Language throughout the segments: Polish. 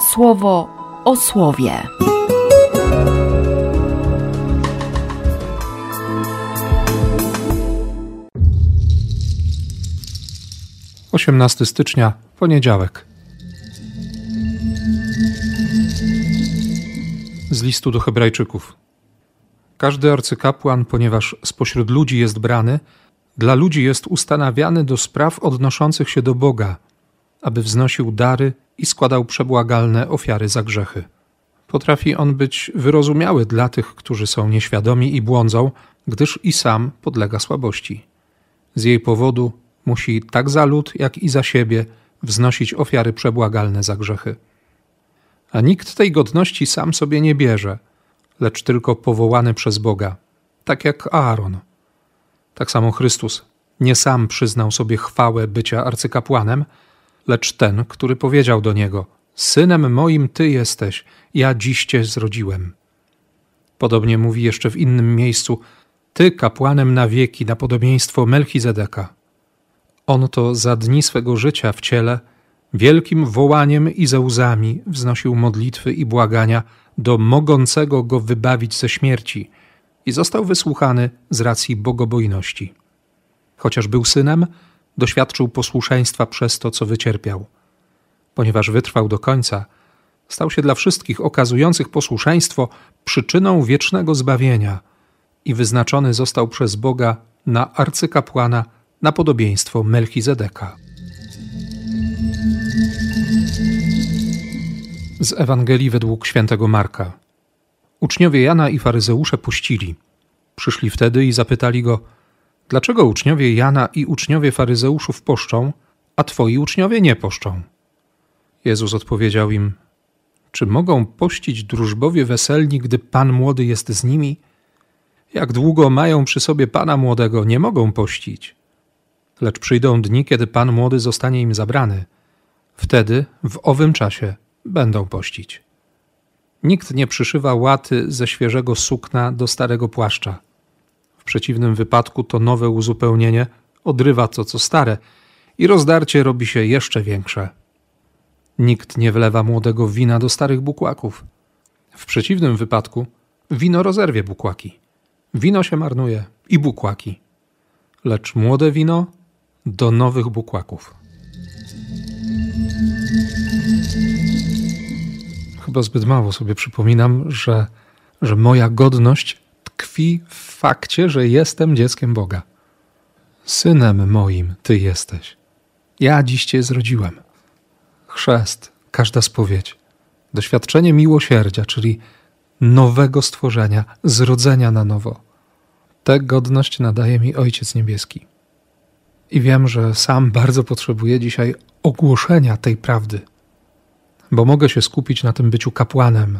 słowo o słowie. 18 stycznia, poniedziałek. Z listu do Hebrajczyków. Każdy arcykapłan, ponieważ spośród ludzi jest brany, dla ludzi jest ustanawiany do spraw odnoszących się do Boga, aby wznosił dary i składał przebłagalne ofiary za grzechy. Potrafi on być wyrozumiały dla tych, którzy są nieświadomi i błądzą, gdyż i sam podlega słabości. Z jej powodu musi tak za lud, jak i za siebie wznosić ofiary przebłagalne za grzechy. A nikt tej godności sam sobie nie bierze, lecz tylko powołany przez Boga, tak jak Aaron. Tak samo Chrystus nie sam przyznał sobie chwałę bycia arcykapłanem, lecz ten, który powiedział do niego: Synem moim ty jesteś, ja dziś cię zrodziłem. Podobnie mówi jeszcze w innym miejscu: Ty kapłanem na wieki, na podobieństwo Melchizedeka. On to za dni swego życia w ciele wielkim wołaniem i ze łzami wznosił modlitwy i błagania do mogącego go wybawić ze śmierci i został wysłuchany z racji bogobojności. Chociaż był synem, doświadczył posłuszeństwa przez to, co wycierpiał. Ponieważ wytrwał do końca, stał się dla wszystkich okazujących posłuszeństwo przyczyną wiecznego zbawienia i wyznaczony został przez Boga na arcykapłana na podobieństwo Melchizedeka. Z Ewangelii według świętego Marka. Uczniowie Jana i faryzeusze puścili. Przyszli wtedy i zapytali go: Dlaczego uczniowie Jana i uczniowie faryzeuszów poszczą, a twoi uczniowie nie poszczą? Jezus odpowiedział im: Czy mogą pościć drużbowie weselni, gdy pan młody jest z nimi? Jak długo mają przy sobie pana młodego, nie mogą pościć. Lecz przyjdą dni, kiedy pan młody zostanie im zabrany. Wtedy, w owym czasie, będą pościć. Nikt nie przyszywa łaty ze świeżego sukna do starego płaszcza. Przeciwnym wypadku to nowe uzupełnienie odrywa to, co stare, i rozdarcie robi się jeszcze większe. Nikt nie wlewa młodego wina do starych bukłaków. W przeciwnym wypadku wino rozerwie bukłaki. Wino się marnuje i bukłaki. Lecz młode wino do nowych bukłaków. Chyba zbyt mało sobie przypominam, że, że moja godność tkwi w fakcie, że jestem dzieckiem Boga. Synem moim Ty jesteś. Ja dziś Cię zrodziłem. Chrzest, każda spowiedź, doświadczenie miłosierdzia, czyli nowego stworzenia, zrodzenia na nowo. Tę godność nadaje mi Ojciec Niebieski. I wiem, że sam bardzo potrzebuję dzisiaj ogłoszenia tej prawdy, bo mogę się skupić na tym byciu kapłanem.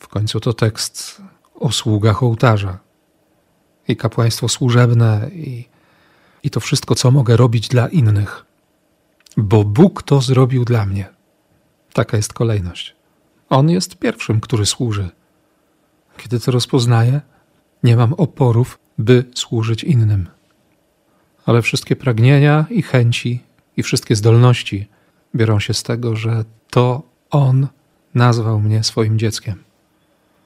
W końcu to tekst o sługach ołtarza i kapłaństwo służebne i, i to wszystko, co mogę robić dla innych, bo Bóg to zrobił dla mnie. Taka jest kolejność. On jest pierwszym, który służy. Kiedy to rozpoznaję, nie mam oporów, by służyć innym ale wszystkie pragnienia i chęci i wszystkie zdolności biorą się z tego, że to On nazwał mnie swoim dzieckiem.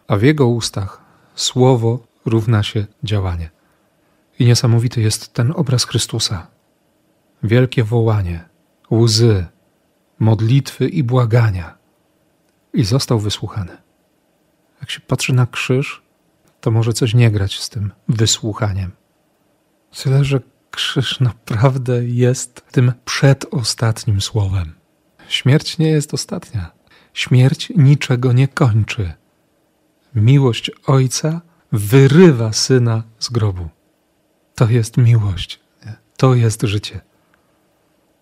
A w Jego ustach słowo równa się działanie. I niesamowity jest ten obraz Chrystusa. Wielkie wołanie, łzy, modlitwy i błagania. I został wysłuchany. Jak się patrzy na krzyż, to może coś nie grać z tym wysłuchaniem. Tyle, że krzyż naprawdę jest tym przedostatnim słowem. Śmierć nie jest ostatnia. Śmierć niczego nie kończy. Miłość Ojca wyrywa syna z grobu. To jest miłość, to jest życie.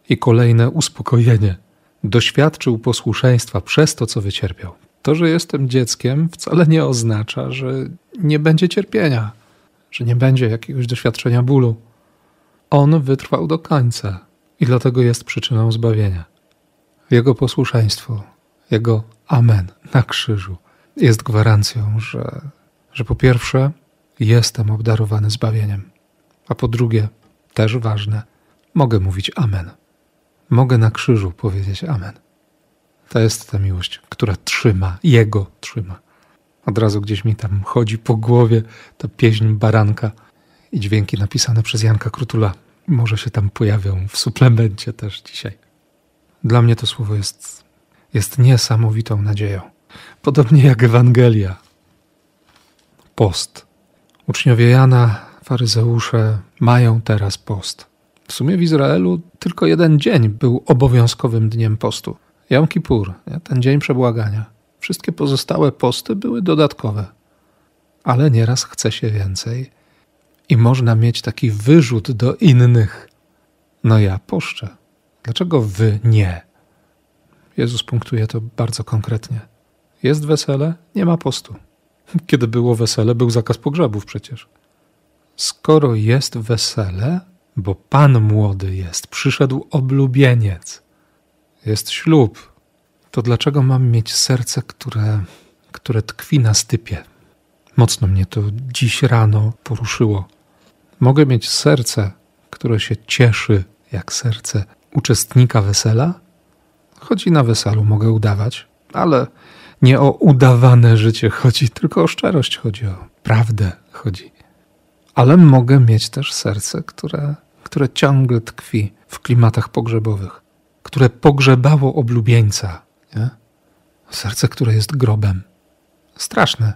I kolejne uspokojenie. Doświadczył posłuszeństwa przez to, co wycierpiał. To, że jestem dzieckiem, wcale nie oznacza, że nie będzie cierpienia, że nie będzie jakiegoś doświadczenia bólu. On wytrwał do końca i dlatego jest przyczyną zbawienia. Jego posłuszeństwo, Jego Amen na krzyżu jest gwarancją, że, że po pierwsze jestem obdarowany zbawieniem, a po drugie, też ważne, mogę mówić Amen. Mogę na krzyżu powiedzieć Amen. To jest ta miłość, która trzyma, Jego trzyma. Od razu gdzieś mi tam chodzi po głowie ta pieśń baranka i dźwięki napisane przez Janka Krutula. Może się tam pojawią w suplemencie też dzisiaj. Dla mnie to słowo jest, jest niesamowitą nadzieją. Podobnie jak Ewangelia. Post. Uczniowie Jana, faryzeusze mają teraz post. W sumie w Izraelu tylko jeden dzień był obowiązkowym dniem postu. Jom Kippur, ten dzień przebłagania. Wszystkie pozostałe posty były dodatkowe. Ale nieraz chce się więcej i można mieć taki wyrzut do innych. No ja poszczę. Dlaczego wy nie? Jezus punktuje to bardzo konkretnie. Jest wesele, nie ma postu. Kiedy było wesele, był zakaz pogrzebów przecież. Skoro jest wesele, bo Pan młody jest, przyszedł oblubieniec, jest ślub, to dlaczego mam mieć serce, które, które tkwi na stypie? Mocno mnie to dziś rano poruszyło. Mogę mieć serce, które się cieszy jak serce uczestnika wesela? Choć i na weselu mogę udawać, ale nie o udawane życie chodzi, tylko o szczerość chodzi, o prawdę chodzi. Ale mogę mieć też serce, które, które ciągle tkwi w klimatach pogrzebowych, które pogrzebało oblubieńca. Nie? Serce, które jest grobem. Straszne.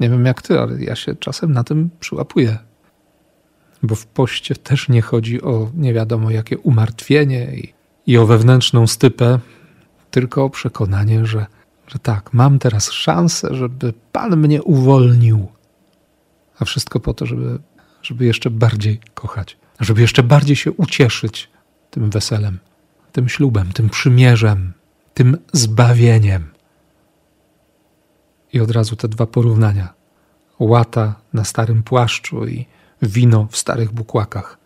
Nie wiem jak ty, ale ja się czasem na tym przyłapuję. Bo w poście też nie chodzi o nie wiadomo jakie umartwienie i, i o wewnętrzną stypę, tylko o przekonanie, że że tak, mam teraz szansę, żeby Pan mnie uwolnił. A wszystko po to, żeby, żeby jeszcze bardziej kochać, żeby jeszcze bardziej się ucieszyć tym weselem, tym ślubem, tym przymierzem, tym zbawieniem. I od razu te dwa porównania: łata na starym płaszczu i wino w starych bukłakach.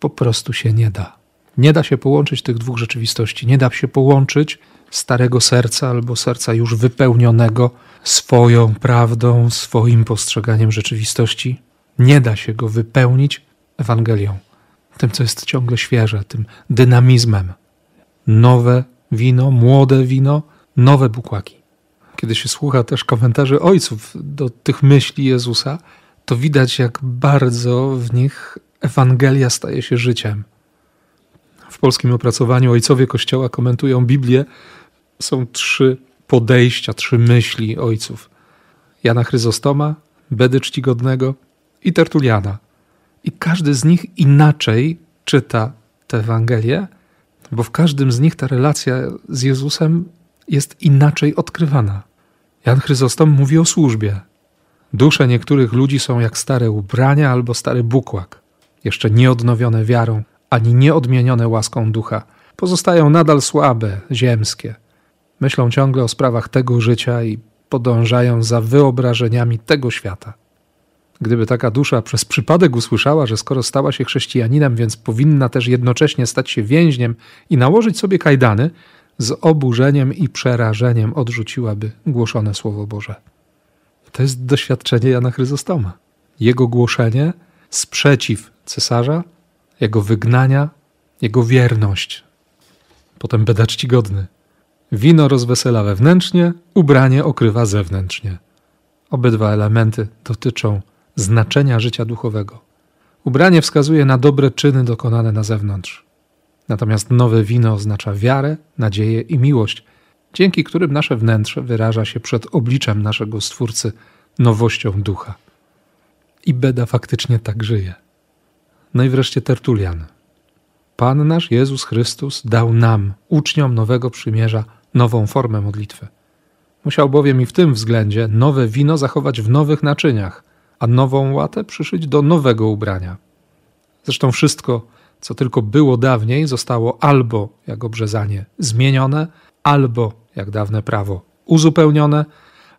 Po prostu się nie da. Nie da się połączyć tych dwóch rzeczywistości. Nie da się połączyć starego serca albo serca już wypełnionego swoją prawdą, swoim postrzeganiem rzeczywistości. Nie da się go wypełnić Ewangelią, tym, co jest ciągle świeże, tym dynamizmem. Nowe wino, młode wino, nowe bukłaki. Kiedy się słucha też komentarzy ojców do tych myśli Jezusa, to widać, jak bardzo w nich Ewangelia staje się życiem. W polskim opracowaniu ojcowie Kościoła komentują Biblię są trzy podejścia, trzy myśli ojców. Jana Chryzostoma, Bedy Czcigodnego i Tertuliana. I każdy z nich inaczej czyta tę Ewangelię, bo w każdym z nich ta relacja z Jezusem jest inaczej odkrywana. Jan Chryzostom mówi o służbie. Dusze niektórych ludzi są jak stare ubrania albo stary bukłak, jeszcze nieodnowione wiarą, ani nieodmienione łaską ducha. Pozostają nadal słabe, ziemskie. Myślą ciągle o sprawach tego życia i podążają za wyobrażeniami tego świata. Gdyby taka dusza przez przypadek usłyszała, że skoro stała się chrześcijaninem, więc powinna też jednocześnie stać się więźniem i nałożyć sobie kajdany, z oburzeniem i przerażeniem odrzuciłaby głoszone Słowo Boże. To jest doświadczenie Jana Chryzostoma. Jego głoszenie, sprzeciw cesarza, jego wygnania, jego wierność. Potem beda czcigodny. Wino rozwesela wewnętrznie, ubranie okrywa zewnętrznie. Obydwa elementy dotyczą znaczenia życia duchowego. Ubranie wskazuje na dobre czyny dokonane na zewnątrz. Natomiast nowe wino oznacza wiarę, nadzieję i miłość, dzięki którym nasze wnętrze wyraża się przed obliczem naszego Stwórcy nowością ducha. I Beda faktycznie tak żyje. No i wreszcie Tertulian. Pan nasz Jezus Chrystus dał nam, uczniom nowego przymierza, nową formę modlitwy. Musiał bowiem i w tym względzie nowe wino zachować w nowych naczyniach, a nową łatę przyszyć do nowego ubrania. Zresztą wszystko, co tylko było dawniej, zostało albo jak obrzezanie zmienione, albo jak dawne prawo uzupełnione,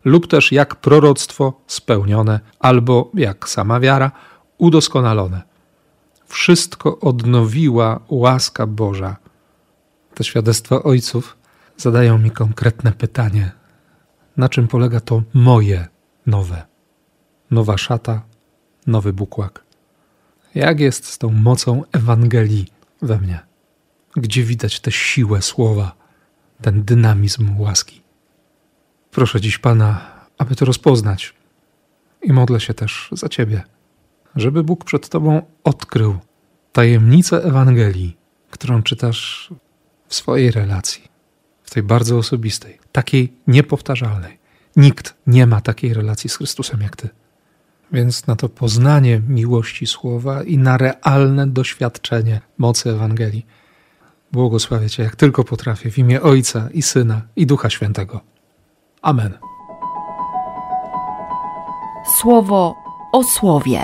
lub też jak proroctwo spełnione, albo jak sama wiara udoskonalone. Wszystko odnowiła łaska Boża. Te świadectwa ojców zadają mi konkretne pytanie: na czym polega to moje nowe? Nowa szata, nowy bukłak. Jak jest z tą mocą Ewangelii we mnie? Gdzie widać tę siłę słowa? ten dynamizm łaski. Proszę dziś Pana, aby to rozpoznać i modlę się też za Ciebie, żeby Bóg przed Tobą odkrył tajemnicę Ewangelii, którą czytasz w swojej relacji, w tej bardzo osobistej, takiej niepowtarzalnej. Nikt nie ma takiej relacji z Chrystusem jak Ty. Więc na to poznanie miłości Słowa i na realne doświadczenie mocy Ewangelii błogosławię Cię jak tylko potrafię w imię Ojca i Syna i Ducha Świętego. Amen. Słowo o słowie.